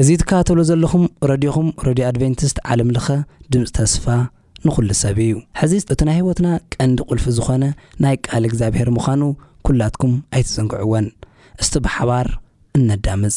እዚ ትከታተልዎ ዘለኹም ረድዮኹም ረድዮ ኣድቨንቲስት ዓለም ለኸ ድምጺ ተስፋ ንኹሉ ሰብ እዩ። ሕዚ እቲ ናይ ህይወትና ቀንዲ ቁልፊ ዝኾነ ናይ ቃል እግዚኣብሔር ምዃኑ ኩላትኩም ኣይትዘንግዕዎን። እስቲ ብሓባር እነዳምጽ።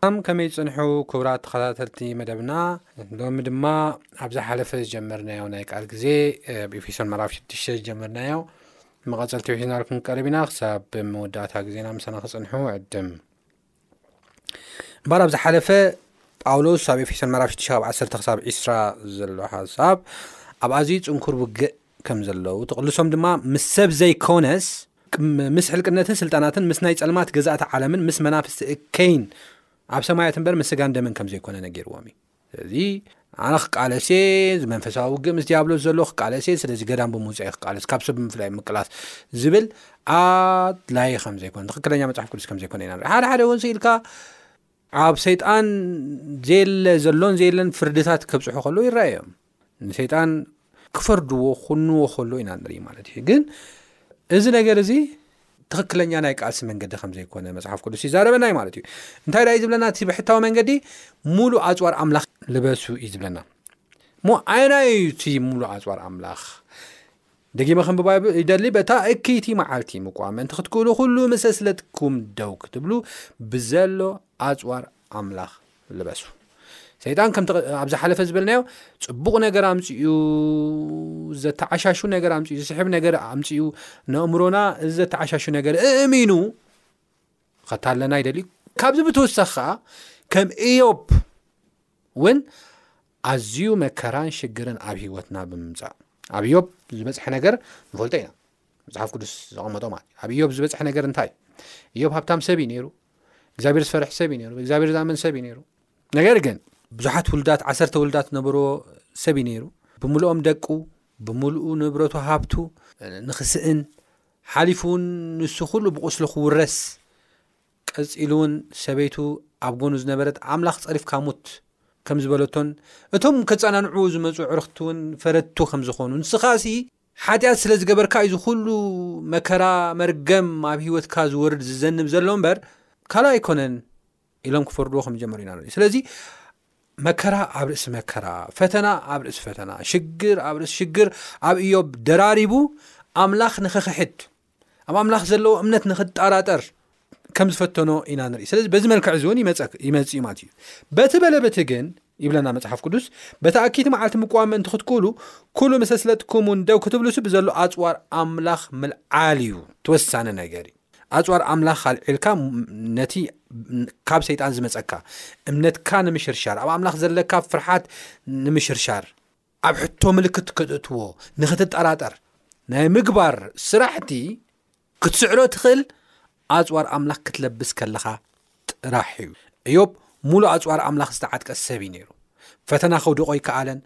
ሰላም ከመይ ጽንሑ ክቡራት ተኸታተልቲ መደብና ሎሚ ድማ ኣብ ዝሓለፈ ዝጀመርናዮ ናይ ቃል ግዜ ብ ኤፌሶን ምዕራፍ ሽዱሽተ ዝጀመርናዮ መቐጸልቲ ውሒዝናሉ ክንቀርብ ኢና ክሳብ መወዳእታ ግዜና ምሳና ክጽንሑ ዕድም እምበኣር ኣብ ዝሓለፈ ጳውሎስ ኣብ ኤፌሶን ምዕራፍ ሽዱሽተ ካብ ዓሰርተ ክሳብ ዒስራ ዘሎ ሓሳብ ኣብ ኣዝዩ ጽንኩር ውግእ ከም ዘለዉ ትቕልሶም ድማ ምስ ሰብ ዘይኮነስ ምስ ሕልቅነትን ስልጣናትን ምስ ናይ ጸልማት ገዛእቲ ዓለምን ምስ መናፍስቲ እከይን ኣብ ሰማያት እምበር ምስ ስጋን ደምን ከም ዘይኮነ ነጊርዎም እዩ ስለዚ ኣነ ክቃለሴ መንፈሳዊ ውግእ ምስ ዲያብሎስ ዘሎ ክቃለሴ ስለዚ ገዳም ብምውፃኢ ክቃለስ ካብ ሰብ ብምፍላይ ምቅላስ ዝብል ኣድላይ ከም ዘይኮነ ትክክለኛ መፅሓፍ ቅዱስ ከም ዘይኮነ ኢና ሓደ ሓደ እውን ስኢልካ ኣብ ሰይጣን ዘየለ ዘሎን ዘየለን ፍርድታት ከብጽሑ ከሎ ይረኣዩ እዮም ንሰይጣን ክፈርድዎ ኩንዎ ከሎ ኢና ንርኢ ማለት እዩ ግን እዚ ነገር እዚ ትኽክለኛ ናይ ቃልሲ መንገዲ ከምዘይኮነ መፅሓፍ ቅዱስ ይዛረበና ዩ ማለት እዩ እንታይ ዳዩ ዝብለና እቲ ብሕታዊ መንገዲ ሙሉእ ኣፅዋር ኣምላኽ ልበሱ እዩ ዝብለና እሞ ኣየናይ እቲ ሙሉእ ኣፅዋር ኣምላኽ ደጊመ ከንብባ ይደሊ በታ እክይቲ መዓልቲ ምቋም ምእንቲ ክትክእሉ ኩሉ ምሰስለትኩም ደው ክትብሉ ብዘሎ ኣጽዋር ኣምላኽ ልበሱ ሰይጣን ከምቲ ኣብ ዝሓለፈ ዝበልናዮ ፅቡቕ ነገር ኣምፅኡ ዘተዓሻሹ ነገር ኣምፅኡ ዝስሕብ ነገር ኣምፅኡ ንእምሮና እዚ ዘተዓሻሹ ነገር እእሚኑ ኸታለና ይደልዩ ካብዚ ብተወሳኺ ከዓ ከም እዮብ ውን ኣዝዩ መከራን ሽግርን ኣብ ሂወትና ብምምጻእ ኣብ ዮብ ዝበጽሐ ነገር ንፈልጦ ኢና መጽሓፍ ቅዱስ ዘቐመጦ ማለት እዩ ኣብ ዮብ ዝበጽሐ ነገር እንታይ እዩ ዮብ ሃብታም ሰብ እዩ ነይሩ እግዚኣብሔር ዝፈርሒ ሰብ እዩ ነሩ እግዚኣብሔር ዝኣመን ሰብ እዩ ነሩ ነገር ግን ብዙሓት ውሉዳት ዓሰርተ ውሉዳት ነበርዎ ሰብ እዩ ነይሩ ብምልኦም ደቁ ብምልኡ ንብረቱ ሃብቱ ንኽስእን ሓሊፉ ውን ንሱ ኩሉ ብቑስሉ ክውረስ ቀጺሉውን ሰበይቱ ኣብ ጎኑ ዝነበረት ኣምላኽ ጸሪፍካ ሙት ከም ዝበለቶን እቶም ከጸናንዕዎ ዝመጹ ኣዕርኽቲውን ፈረድቱ ከም ዝኾኑ ንስኻሲ ሓጢኣት ስለ ዝገበርካ እዩ እዚ ኩሉ መከራ መርገም ኣብ ህይወትካ ዝወርድ ዝዘንብ ዘሎ እምበር ካልእ ኣይኮነን ኢሎም ክፈርድዎ ከም ዝጀመሩ ኢና ንርኢ ስለዚ መከራ ኣብ ርእሲ መከራ ፈተና ኣብ ርእሲ ፈተና ሽግር ኣብ ርእሲ ሽግር ኣብ እዮብ ደራሪቡ ኣምላኽ ንኽኽሕድ ኣብ ኣምላኽ ዘለዎ እምነት ንኽጠራጠር ከም ዝፈተኖ ኢና ንርኢ ስለዚ በዚ መልክዕ እዚ እውን ይመፅ እዩ ማለት እዩ በቲ በለበቲ ግን ይብለና መፅሓፍ ቅዱስ በቲ ኣኪቲ መዓልቲ ምቋም ምእንቲ ክትክእሉ ኩሉ ምሰ ስለጥኩምን ደው ክትብልሱ ብዘሎ ኣፅዋር ኣምላኽ ምልዓል እዩ ተወሳነ ነገር እዩ ኣፅዋር ኣምላኽ ኣልዒልካ ነቲ ካብ ሰይጣን ዝመፀካ እምነትካ ንምሽርሻር ኣብ ኣምላኽ ዘለካ ፍርሓት ንምሽርሻር ኣብ ሕቶ ምልክት ክትእትዎ ንኽትጠራጠር ናይ ምግባር ስራሕቲ ክትስዕሮ ትኽእል ኣፅዋር ኣምላኽ ክትለብስ ከለኻ ጥራሕ እዩ። እዮብ ሙሉእ ኣፅዋር ኣምላኽ ዝተዓጥቀ ሰብ እዩ ነይሩ። ፈተና ከውድቆ ኣይከኣለን፣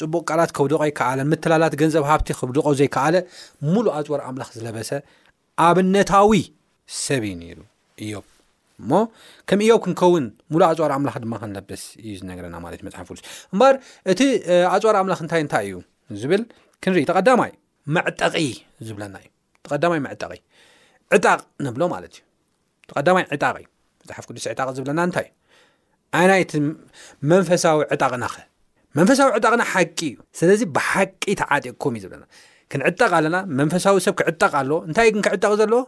ፅቡቕ ቃላት ከውድቆ ኣይከኣለን፣ ምትላላት ገንዘብ ሃብቲ ክውድቆ ዘይከኣለ ሙሉእ ኣፅዋር ኣምላኽ ዝለበሰ ኣብነታዊ ሰብ እዩ ነይሩ እዮብ እሞ ከም እዮብ ክንከውን ሙሉእ ኣፅዋር ኣምላኽ ድማ ክንለብስ እዩ ዝነገረና ማለት እዩ መፅሓፍ ቅዱስ እምበር እቲ ኣፅዋር ኣምላኽ እንታይ እንታይ እዩ ዝብል ክንርኢ ተቀዳማይ መዕጠቂ ዝብለና እዩ ተቀዳማይ መዕጠቂ ዕጣቅ ንብሎ ማለት እዩ እቲ ቀዳማይ ዕጣቕ እዩ መፅሓፍ ቅዱስ ዕጣቕ ዝብለና እንታይ እዩ ኣናይ እቲ መንፈሳዊ ዕጣቕና ኸ መንፈሳዊ ዕጣቕና ሓቂ እዩ ስለዚ ብሓቂ ተዓጢቕኩም እዩ ዝብለና ክንዕጠቕ ኣለና መንፈሳዊ ሰብ ክዕጠቕ ኣሎ እንታይ ግን ክዕጠቕ ዘለዎ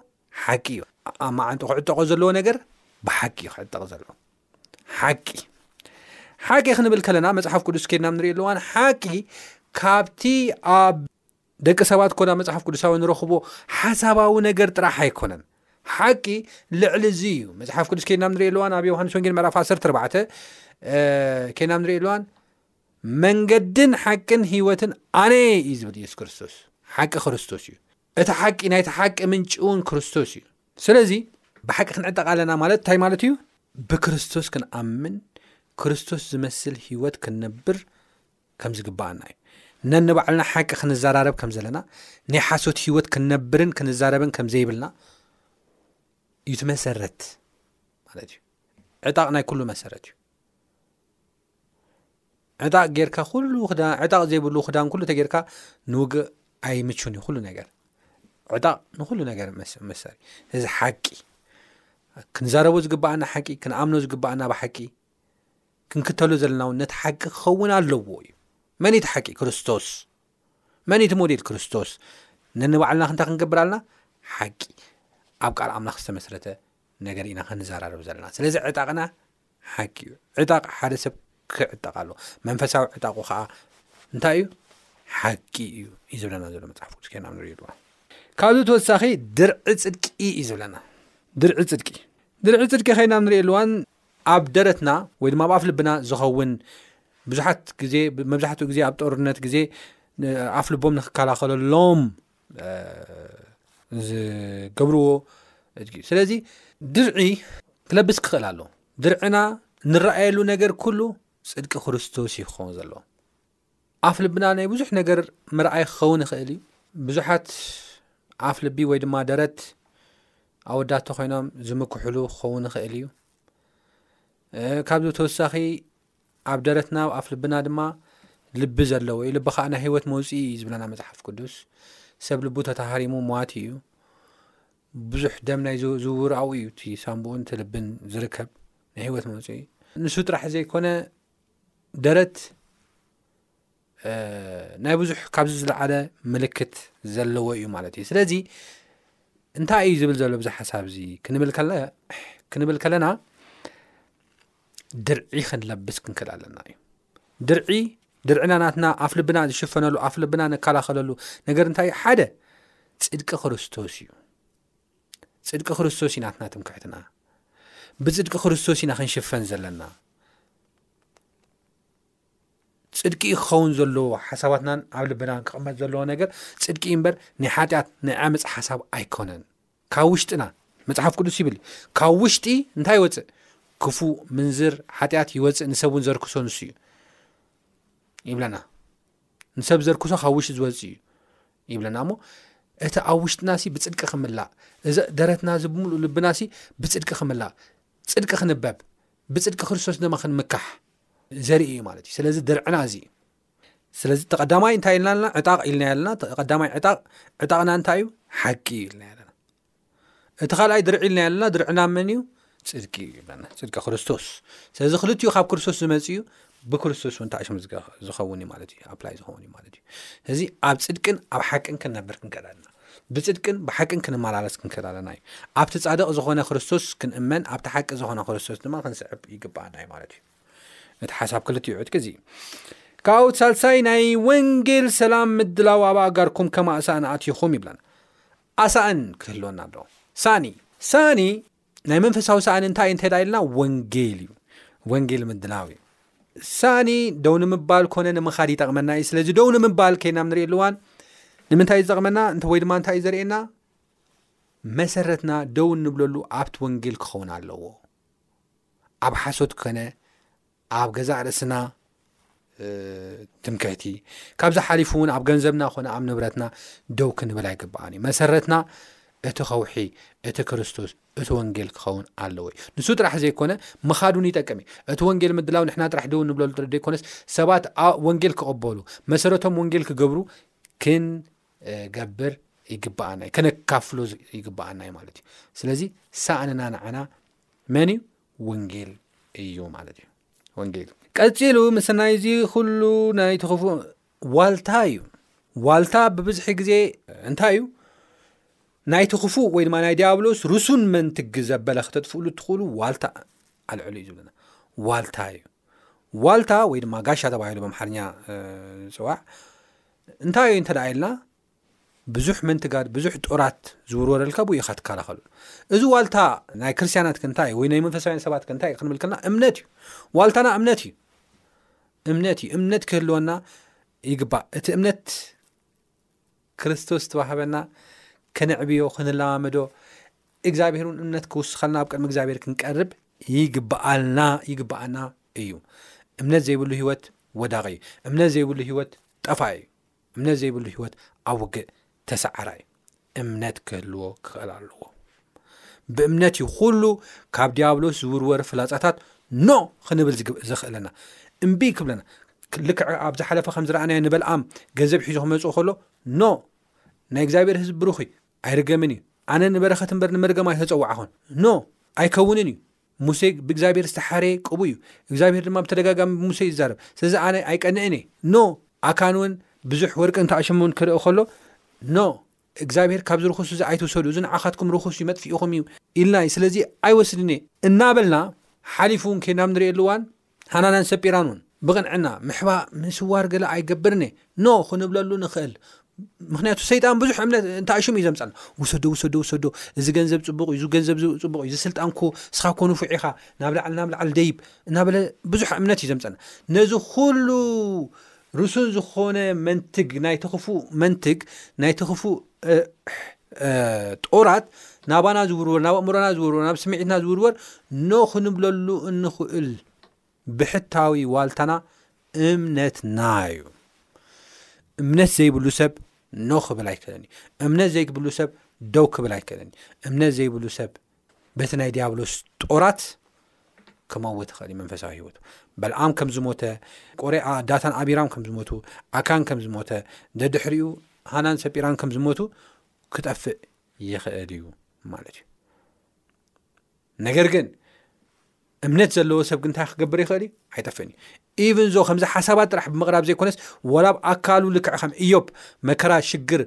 ሓቂ እዩ ኣብ መዓንጡ ክዕጠቆ ዘለዎ ነገር ብሓቂ እዩ ክዕጠቕ ዘለዎ ሓቂ ሓቂ ክንብል ከለና መፅሓፍ ቅዱስ ከድና ንሪኢ ኣለዋን ሓቂ ካብቲ ኣብ ደቂ ሰባት ኮና መጽሓፍ ቅዱሳዊ ንረኽቦ ሓሳባዊ ነገር ጥራሕ ኣይኮነን ሓቂ ልዕሊ እዚ እዩ መፅሓፍ ቅዱስ ከይናብ ንሪኢ ኣለዋን ኣብ ዮሃንስ ወንጌል ምዕራፍ 14 ከይናብ ንሪኢ ኣለዋን መንገድን ሓቅን ሂወትን ኣነ እዩ ዝብል የሱስ ክርስቶስ ሓቂ ክርስቶስ እዩ እቲ ሓቂ ናይቲ ሓቂ ምንጭ እውን ክርስቶስ እዩ ስለዚ ብሓቂ ክንዕጠቃ ኣለና ማለት እንታይ ማለት እዩ ብክርስቶስ ክንኣምን ክርስቶስ ዝመስል ሂወት ክንነብር ከም ዝግብኣና እዩ። ነንባዕልና ሓቂ ክንዘራረብ ከም ዘለና፣ ናይ ሓሶት ህይወት ክንነብርን ክንዛረብን ከም ዘይብልና እዩ እቲ መሰረት ማለት እዩ። ዕጣቕ ናይ ኩሉ መሰረት እዩ። ዕጣቕ ጌርካ ኩሉ ክዳን ዕጣቕ ዘይብሉ ክዳን ኩሉ ተጌርካ ንውግእ ኣይምቹን እዩ ኩሉ ነገር ዕጣቕ ንኩሉ ነገር መሰሪ እዚ ሓቂ ክንዛረቦ ዝግብኣና ሓቂ ክንኣምኖ ዝግብኣና ብሓቂ ክንክተሎ ዘለና ውን ነቲ ሓቂ ክኸውን ኣለዎ እዩ። መን እዩ እቲ ሓቂ? ክርስቶስ። መን እዩ እቲ ሞዴል? ክርስቶስ። ነንባዕልና ክንታይ ክንገብር ኣለና? ሓቂ ኣብ ቃል ኣምላኽ ዝተመስረተ ነገር ኢና ከንዘራረብ ዘለና። ስለዚ ዕጣቕና ሓቂ እዩ። ዕጣቕ ሓደ ሰብ ክዕጠቕ ኣሎ። መንፈሳዊ ዕጣቑ ከዓ እንታይ እዩ? ሓቂ እዩ እዩ ዝብለና ዘሎ መፅሓፍ ቅዱስ ከና ንሪእሉ ካብዚ ተወሳኺ ድርዒ ፅድቂ እዩ ዝብለና ድርዒ ፅድቂ ድርዒ ፅድቂ ከይና ንሪእየሉዋን ኣብ ደረትና ወይ ድማ ኣብ ኣፍ ልብና ዝኸውን ብዙሓት ግዜ መብዛሕትኡ ግዜ ኣብ ጦርነት ግዜ ኣፍ ልቦም ንክከላኸለሎም ዝገብርዎ እጅጊ ስለዚ ድርዒ ክለብስ ክኽእል ኣሎ ድርዕና ንረኣየሉ ነገር ኩሉ ፅድቂ ክርስቶስ እዩ ክኸውን ዘለዎ ኣፍ ልብና ናይ ብዙሕ ነገር መርኣይ ክኸውን ይኽእል እዩ ብዙሓት ኣፍ ልቢ ወይ ድማ ደረት ኣወዳቶ ኮይኖም ዝምክሕሉ ክኸውን ይኽእል እዩ ካብዚ ተወሳኺ ኣብ ደረትና ኣብ ኣፍ ልብና ድማ ልቢ ዘለዎ እዩ ልቢ ከዓ ናይ ህይወት መውፅኢ እዩ ዝብለና መፅሓፍ ቅዱስ ሰብ ልቡ ተተሃሪሙ ሞዋት እዩ ብዙሕ ደም ናይ ዝውውር ኣብኡ እዩ እቲ ሳምቡኡን ትልብን ዝርከብ ናይ ህይወት መውፅኢ ንሱ ጥራሕ ዘይኮነ ደረት ናይ ብዙሕ ካብዚ ዝለዓለ ምልክት ዘለዎ እዩ ማለት እዩ ስለዚ እንታይ እዩ ዝብል ዘሎ ብዚ ሓሳብ እዚ ክንብል ከለና ድርዒ ክንለብስ ክንክእል ኣለና እዩ ድርዒ ድርዕና ናትና ኣፍ ልብና ዝሽፈነሉ ኣፍ ልብና ንከላኸለሉ ነገር እንታይ ሓደ ፅድቂ ክርስቶስ እዩ ጽድቂ ክርስቶስ እዩ ናትና ትምክሕትና ብጽድቂ ክርስቶስ ኢና ክንሽፈን ዘለና ፅድቂ እዩ ክኸውን ዘለዎ ሓሳባትናን ኣብ ልብናን ክቕመጥ ዘለዎ ነገር ፅድቂ እዩ እምበር ናይ ሓጢኣት ናይ ዓመፅ ሓሳብ ኣይኮነን ካብ ውሽጥና መፅሓፍ ቅዱስ ይብል ካብ ውሽጢ እንታይ ይወፅእ ክፉ ምንዝር ሓጢኣት ይወፅእ ንሰብ እውን ዘርክሶ ንሱ እዩ ይብለና ንሰብ ዘርክሶ ካብ ውሽጢ ዝወፅ እዩ ይብለና እሞ እቲ ኣብ ውሽጥና ሲ ብፅድቂ ክምላእ እዚ ደረትና እዚ ብምሉእ ልብና ሲ ብፅድቂ ክምላእ ፅድቂ ክንበብ ብፅድቂ ክርስቶስ ድማ ክንምካሕ ዘርኢ እዩ ማለት እዩ ስለዚ ድርዕና እዚ እዩ ስለዚ ተቀዳማይ እንታይ ኢልና ኣለና ዕጣቅ ኢልና ኣለና ተቀዳማይ ዕጣቅ ዕጣቅና እንታይ እዩ ሓቂ እዩ ኢልና ኣለና እቲ ካልኣይ ድርዒ ኢልና ኣለና ድርዕና መን እዩ ፅድቂ እዩ ኣለና ፅድቂ ክርስቶስ ስለዚ ክልትኡ ካብ ክርስቶስ ዝመፅ እዩ ብክርስቶስ እውን ተኣሽሙ ዝኸውን እዩ ማለት እዩ ኣፕላይ ዝኸውን እዩ ማለት እዩ እዚ ኣብ ፅድቅን ኣብ ሓቅን ክንነብር ክንከል ኣለና ብፅድቅን ብሓቅን ክንመላለስ ክንከል ኣለና እዩ ኣብቲ ፃድቅ ዝኾነ ክርስቶስ ክንእመን ኣብቲ ሓቂ ዝኾነ ክርስቶስ ድማ ክንስዕብ ይግባኣና እዩ ማለት እዩ እቲ ሓሳብ ክልትኡ ዕጥቂ እዚ ካብኡ ሳልሳይ ናይ ወንጌል ሰላም ምድላው ኣብ ኣጋርኩም ከማእሳ ንኣትኹም ይብለና ኣሳእን ክህልወና ኣለዎ ሳእኒ ሳእኒ ናይ መንፈሳዊ ሳእኒ እንታይ እዩ እንተ ዳ ኢልና ወንጌል እዩ ወንጌል ምድላው እዩ ሳእኒ ደው ንምባል ኮነ ንምኻድ ይጠቕመና እዩ ስለዚ ደው ንምባል ከይና ብ ንሪእሉ እዋን ንምንታይ እዩ ዝጠቕመና ወይ ድማ እንታይ እዩ ዘርእየና መሰረትና ደው እንብለሉ ኣብቲ ወንጌል ክኸውን ኣለዎ ኣብ ሓሶት ከነ ኣብ ገዛእ ርእስና ትምክሕቲ ካብዚ ሓሊፉ እውን ኣብ ገንዘብና ኮነ ኣብ ንብረትና ደው ክንብል ኣይግባኣን እዩ መሰረትና እቲ ከውሒ እቲ ክርስቶስ እቲ ወንጌል ክኸውን ኣለዎ እዩ ንሱ ጥራሕ ዘይኮነ ምኻድ እውን ይጠቅም እዩ እቲ ወንጌል ምድላው ንሕና ጥራሕ ደው ንብለሉ ጥሪ ዘይኮነስ ሰባት ወንጌል ክቕበሉ መሰረቶም ወንጌል ክገብሩ ክንገብር ይግባኣና እዩ ከነካፍሎ ይግባኣና እዩ ማለት እዩ ስለዚ ሳእንና ንዓና መን እዩ ወንጌል እዩ ማለት እዩ ወንጌል ቀፂሉ ምስ ናይዚ ኩሉ ናይቲ ክፉእ ዋልታ እዩ ዋልታ ብብዝሒ ግዜ እንታይ እዩ ናይቲ ክፉእ ወይ ድማ ናይ ዲያብሎስ ርሱን መንትግ ዘበለ ክተጥፍእሉ እትኽእሉ ዋልታ ኣልዕሉ እዩ ዝብለና ዋልታ እዩ ዋልታ ወይ ድማ ጋሻ ተባሂሉ ብኣምሓርኛ ዝፅዋዕ እንታይ እዩ እንተደኣ ኢልና ብዙሕ መንትጋድ ብዙሕ ጦራት ዝውርወረልካ ብኡ ኢኻ ትከላኸሉ እዚ ዋልታ ናይ ክርስትያናት ክንታይ ወይ ናይ መንፈሳውያን ሰባት ክንታይ ክንብል ከልና እምነት እዩ ዋልታና እምነት እዩ እምነት እዩ እምነት ክህልወና ይግባእ እቲ እምነት ክርስቶስ ተዋህበና ከነዕብዮ ክንለማመዶ እግዚኣብሄር እውን እምነት ክውስኸልና ኣብ ቅድሚ እግዚኣብሄር ክንቀርብ ይግበኣልና ይግበኣና እዩ እምነት ዘይብሉ ህይወት ወዳቂ እዩ እምነት ዘይብሉ ህይወት ጠፋ እዩ እምነት ዘይብሉ ህይወት ኣብ ውግእ ተሰዓራ እዩ እምነት ክህልዎ ክኽእል ኣለዎ ብእምነት እዩ ኩሉ ካብ ዲያብሎስ ዝውርወር ፍላፃታት ኖ ክንብል ዘኽእለና እምቢ ክብለና ልክዕ ኣብ ዝሓለፈ ከም ዝረኣናዮ ንበልኣም ገንዘብ ሒዞ ክመፅኡ ከሎ ኖ ናይ እግዚኣብሔር ህዝቢ ብሩኽ እዩ ኣይርገምን እዩ ኣነ ንበረኸት እምበር ንምርገማ ኣይተፀዋዕኹን ኖ ኣይከውንን እዩ ሙሴ ብእግዚኣብሔር ዝተሓረየ ቅቡእ እዩ፣ እግዚኣብሔር ድማ ብተደጋጋሚ ብሙሴ እዩ ዝዛረብ፣ ስለዚ ኣነ ኣይቀንእን እየ፣ no! ኣካን እውን ብዙሕ ወርቅን ተኣሽም እውን ክርእ ከሎ፣ no! እግዚኣብሔር ካብዚ ርኹስ እዚ ኣይትውሰዱ፣ እዚ ንዓኻትኩም ርኹስ እዩ፣ መጥፊኢኹም እዩ፣ ኢልና እዩ፣ ስለዚ ኣይወስድን እየ! እናበልና ሓሊፉ እውን ከይድና ኣብ ንርእየሉ እዋን ሃናንያን ሰጲራንውን ብቕንዕና ምሕባ ምስዋር ገለ ኣይገብርንየ ን ክንብለሉ ንኽእል ምክንያቱ ሰይጣን ብዙሕ እምነት እንታ ሽሙ እዩ ዘምፀልና ውሰዶ ውሰዶ ውሰዶ እዚ ገንዘብ ፅቡቅ እዩ ገንዘብ ፅቡቅ እዩ ዝስልጣን ኮ ስኻ ኮ ንፉዕ ኢኻ ናብ ላዕሊ ናብ ላዕሊ ደይብ እናበለ ብዙሕ እምነት እዩ ዘምፀልና ነዚ ኩሉ ርሱን ዝኾነ መንትግ ናይቲ ክፉእ መንትግ ናይቲ ክፉእ ጦራት ናባና ዝውርወር ናብ ኣእምሮና ዝውርወር ናብ ስምዒትና ዝውርወር ኖ ክንብለሉ እንኽእል ብሕታዊ ዋልታና እምነትና እዩ እምነት ዘይብሉ ሰብ ኖ ክብል ኣይክእልን እዩ እምነት ዘይብሉ ሰብ ደው ክብል ኣይክእልን እዩ እምነት ዘይብሉ ሰብ በቲ ናይ ዲያብሎስ ጦራት ክመውት ይኽእል ዩ መንፈሳዊ ሂወቱ በልኣም ከም ዝሞተ ቆሬ ዳታን ኣቢራም ከም ዝሞቱ ኣካን ከም ዝሞተ ደድሕሪኡ ሃናን ሰጲራን ከም ዝሞቱ ክጠፍእ ይኽእል እዩ ማለት እዩ ነገር ግን እምነት ዘለዎ ሰብ ግ ንታይ ክገብር ይኽእል እዩ ኣይጠፍእን እዩ ኢቨን ዞ ከምዚ ሓሳባት ጥራሕ ብምቕራብ ዘይኮነስ ወላብ ኣካሉ ልክዕ ከም እዮብ መከራ ሽግር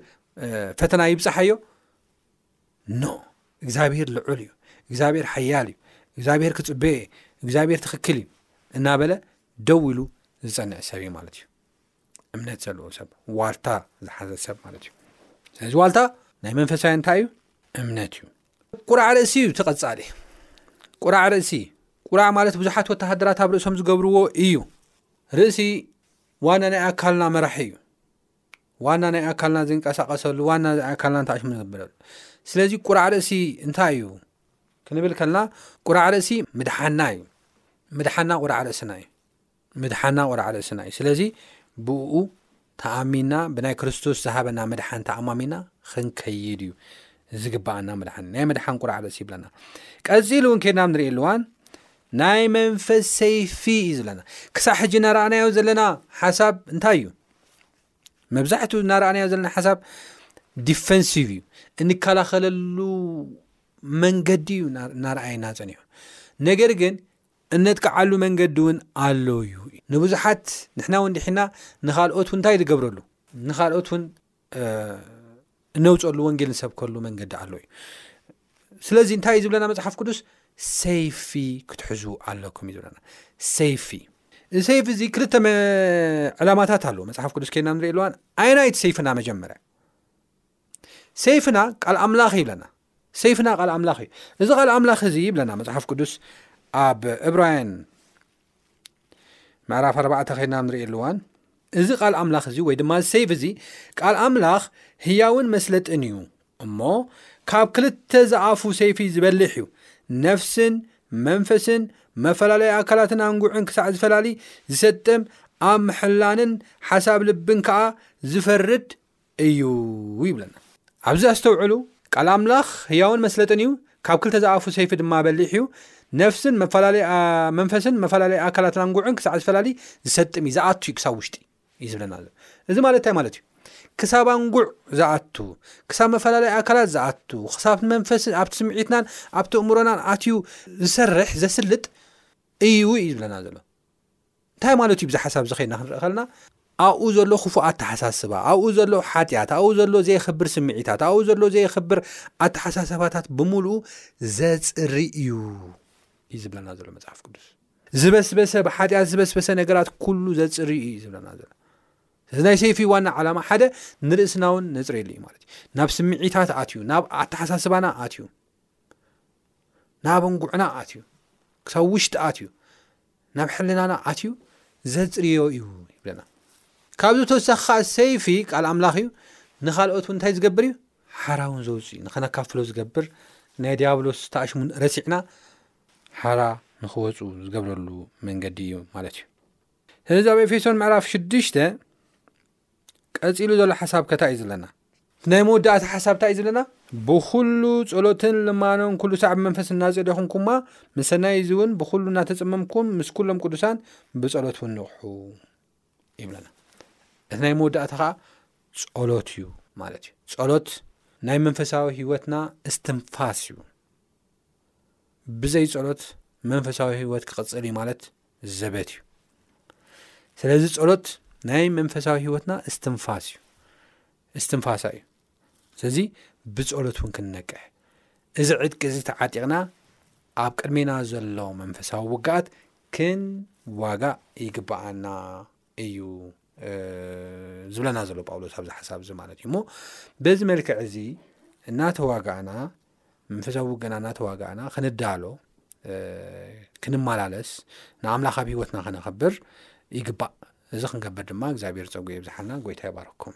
ፈተና ይብፅሓዮ ኖ እግዚኣብሄር ልዑል እዩ እግዚኣብሄር ሓያል እዩ እግዚኣብሄር ክፅበየ እዩ እግዚኣብሄር ትኽክል እዩ እናበለ ደው ኢሉ ዝፀንዕ ሰብ እዩ ማለት እዩ እምነት ዘለዎ ሰብ ዋልታ ዝሓዘ ሰብ ማለት እዩ ስለዚ ዋልታ ናይ መንፈሳዊ እንታይ እዩ እምነት እዩ ቁራዕ ርእሲ እዩ ትቐፃሊ ቁራዕ ርእሲ ቁራዕ ማለት ብዙሓት ወተሃደራት ኣብ ርእሶም ዝገብርዎ እዩ ርእሲ ዋና ናይ ኣካልና መራሒ እዩ ዋና ናይ ኣካልና ዝንቀሳቀሰሉ ዋና ናይ ኣካልና እንታይ ሽሙ ዝብለሉ ስለዚ ቁራዕ ርእሲ እንታይ እዩ ክንብል ከልና ቁራዕ ርእሲ ምድሓና እዩ ምድሓና ቁራዕ ርእስና እዩ ምድሓና ቁራዕ ርእስና እዩ ስለዚ ብኡ ተኣሚና ብናይ ክርስቶስ ዝሃበና ምድሓን ተኣማሚና ክንከይድ እዩ ዝግባኣና ምድሓን ናይ ምድሓን ቁራዕ ርእሲ ይብለና ቀፂሉ እውን ከድና ንሪኢ ኣለዋን ናይ መንፈስ ሰይፊ እዩ ዝብለና ክሳብ ሕጂ ናረኣናዮ ዘለና ሓሳብ እንታይ እዩ መብዛሕትኡ እናረኣናዮ ዘለና ሓሳብ ዲፈንሲቭ እዩ እንከላኸለሉ መንገዲ እዩ እናረኣየና ፀኒሑ ነገር ግን እነጥቅዓሉ መንገዲ እውን ኣሎ እዩ ንብዙሓት ንሕና ውን ድሕና ንካልኦት ው እንታይ ዝገብረሉ ንካልኦት ውን እነውፀሉ ወንጌል ንሰብከሉ መንገዲ ኣሎ እዩ ስለዚ እንታይ እዩ ዝብለና መፅሓፍ ቅዱስ ሰይፊ ክትሕዙ ኣለኩም እዩ ዝብለና ሰይፊ እዚ ሰይፊ እዚ ክልተ ዕላማታት ኣለዎ መፅሓፍ ቅዱስ ከይና ንሪኢ ኣለዋን ኣይናይቲ ሰይፍና መጀመርያ ሰይፍና ቃል ኣምላኽ ይብለና ሰይፍና ቃል ኣምላኽ እዩ እዚ ቃል ኣምላኽ እዚ ይብለና መፅሓፍ ቅዱስ ኣብ እብራውያን ምዕራፍ ኣርባዕተ ከይና ንርእየሉ እዋን እዚ ቃል ኣምላኽ እዚ ወይ ድማ ሰይፍ እዚ ቃል ኣምላኽ ህያውን መስለጥን እዩ እሞ ካብ ክልተ ዝኣፉ ሰይፊ ዝበልሕ እዩ ነፍስን መንፈስን መፈላለዩ ኣካላትን ኣንጉዕን ክሳዕ ዝፈላሊ ዝሰጥም ኣብ ምሕላንን ሓሳብ ልብን ከዓ ዝፈርድ እዩ ይብለና። ኣብዚ ኣስተውዕሉ፣ ቃል ኣምላኽ ህያውን መስለጥን እዩ፣ ካብ ክልተ ዝኣፉ ሰይፊ ድማ በሊሕ እዩ፣ ነፍስን መፈላለዪ መንፈስን መፈላለዪ ኣካላትን ኣንጉዕን ክሳዕ ዝፈላሊ ዝሰጥም እዩ፣ ዝኣቱ እዩ ክሳብ ውሽጢ እዩ ዝብለና ኣሎ። እዚ ማለት እንታይ ማለት እዩ? ክሳብ ኣንጉዕ ዝኣቱ፣ ክሳብ መፈላለዪ ኣካላት ዝኣቱ፣ ክሳብ መንፈስን ኣብቲ ስምዒትናን ኣብቲ እምሮናን ኣትዩ ዝሰርሕ ዘስልጥ እዩ እዩ ዝብለና ዘሎ። እንታይ ማለት እዩ ብዚ ሓሳብ እዚ ከይና ክንርኢ ከለና ኣብኡ ዘሎ ክፉእ ኣተሓሳስባ ኣብኡ ዘሎ ሓጢኣት ኣብኡ ዘሎ ዘየኽብር ስምዒታት ኣብኡ ዘሎ ዘየኽብር ኣተሓሳሰባታት ብምሉኡ ዘፅሪ እዩ እዩ ዝብለና ዘሎ መፅሓፍ ቅዱስ ዝበስበሰ ብሓጢኣት ዝበስበሰ ነገራት ኩሉ ዘፅር እዩ ዝብለና ዘሎ እዚ ናይ ሰይፊ ዋና ዓላማ ሓደ ንርእስና እውን ነፅረየሉ እዩ ማለት እዩ ናብ ስምዒታት ኣትዩ ናብ ኣተሓሳስባና ኣትዩ ናብ እንጉዕና ኣትዩ ክሳብ ውሽጢ ኣትዩ ናብ ሕልናና ኣትዩ ዘጽርዮ እዩ ይብለና ካብዚ ተወሳኺ ከዓ ሰይፊ ቃል ኣምላኽ እዩ ንካልኦት እውን እንታይ ዝገብር እዩ ሓራ እውን ዘውፅእ እዩ ንኸነካፍሎ ዝገብር ናይ ዲያብሎስ ተኣሽሙ ረሲዕና ሓራ ንክወፁ ዝገብረሉ መንገዲ እዩ ማለት እዩ ስለዚ ኣብ ኤፌሶን ምዕራፍ ሽዱሽተ ቀጺሉ ዘሎ ሓሳብ ከ እንታይ እዩ ዝብለና? እቲ ናይ መወዳእታ ሓሳብ እንታይ እዩ ዝብለና? ብኹሉ ጸሎትን ልማኖን ኩሉ ሳዕ ብመንፈስ እናጸደኹንኩማ ምሰናይ እዚ እውን ብኹሉ እናተጸመምኩም ምስ ኩሎም ቅዱሳን ብጸሎት እውን ንቕሑ ይብለና። እቲ ናይ መወዳእታ ከዓ ጸሎት እዩ ማለት እዩ። ጸሎት ናይ መንፈሳዊ ህይወትና እስትንፋስ እዩ። ብዘይ ጸሎት መንፈሳዊ ህይወት ክቕጽል እዩ ማለት ዘበት እዩ ስለዚ ጸሎት ናይ መንፈሳዊ ህይወትና እስትንፋስ እዩ እስትንፋሳ እዩ ስለዚ ብጸሎት እውን ክንነቅሕ እዚ ዕጥቂ እዚ ተዓጢቕና ኣብ ቅድሜና ዘሎ መንፈሳዊ ውግኣት ክንዋጋእ ይግብኣና እዩ ዝብለና ዘሎ ጳውሎስ ኣብዚ ሓሳብ እዚ ማለት እዩ እሞ በዚ መልክዕ እዚ እናተዋጋእና መንፈሳዊ ውገና እናተዋጋእና ክንዳሎ ክንመላለስ ንኣምላኽ ኣብ ሂወትና ክነኸብር ይግባእ እዚ ክንገብር ድማ እግዚኣብሔር ፀጉ የብዝሓልና ጎይታ ይባረኩም